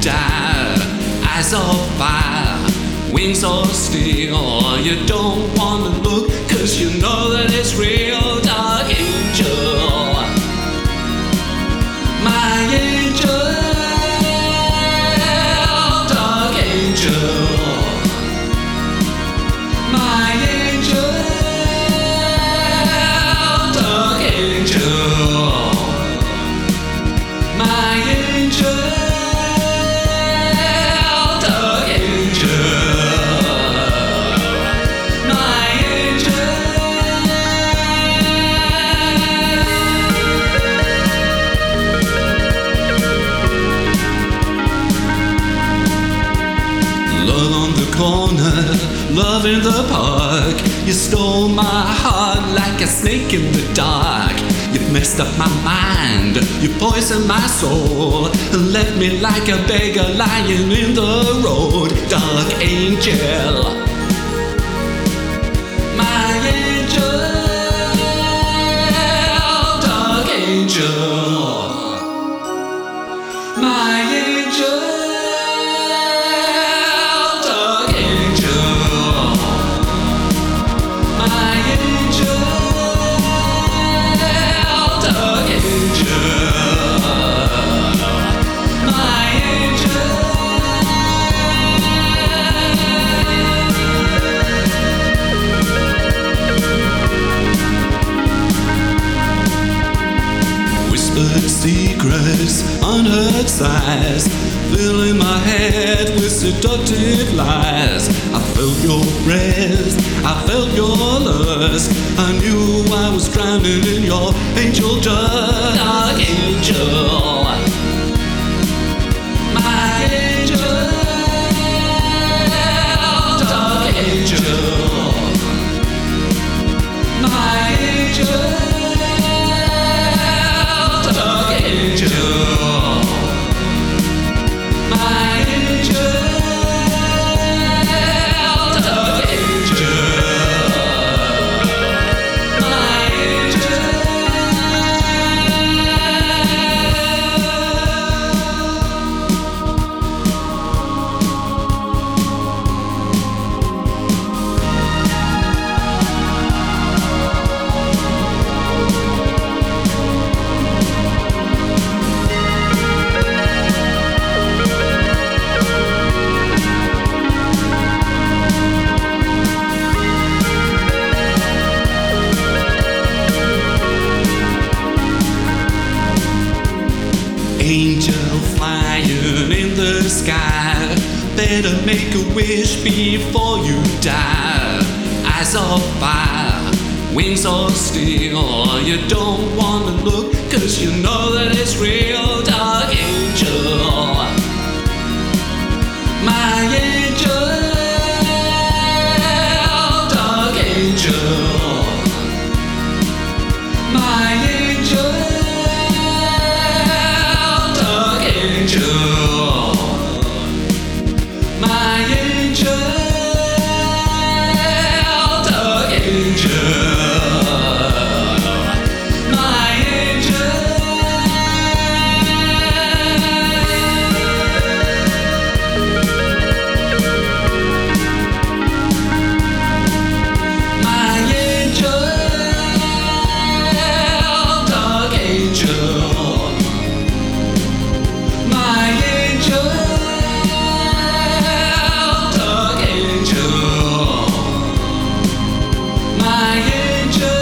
die. Eyes of fire, wings of steel. You don't wanna look, cause you know that it's real, dark love in the park. You stole my heart like a snake in the dark. You've messed up my mind, you poisoned my soul, and left me like a beggar lying in the road. Dark angel, secrets, unheard sighs, filling my head with seductive lies. I felt your breath, I felt your lust. I knew I was drowning in your angel dust. Angel flying in the sky. Better make a wish before you die. Eyes of fire, wings of steel. You don't wanna look, cause you know that it's real. just